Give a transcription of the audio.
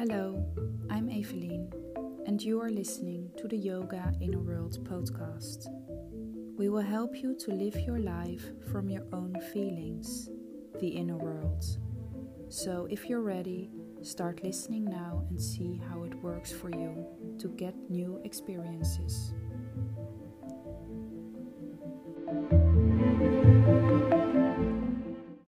Hello, I'm Evelien, and you are listening to the Yoga Inner World podcast. We will help you to live your life from your own feelings, the inner world. So, if you're ready, start listening now and see how it works for you to get new experiences.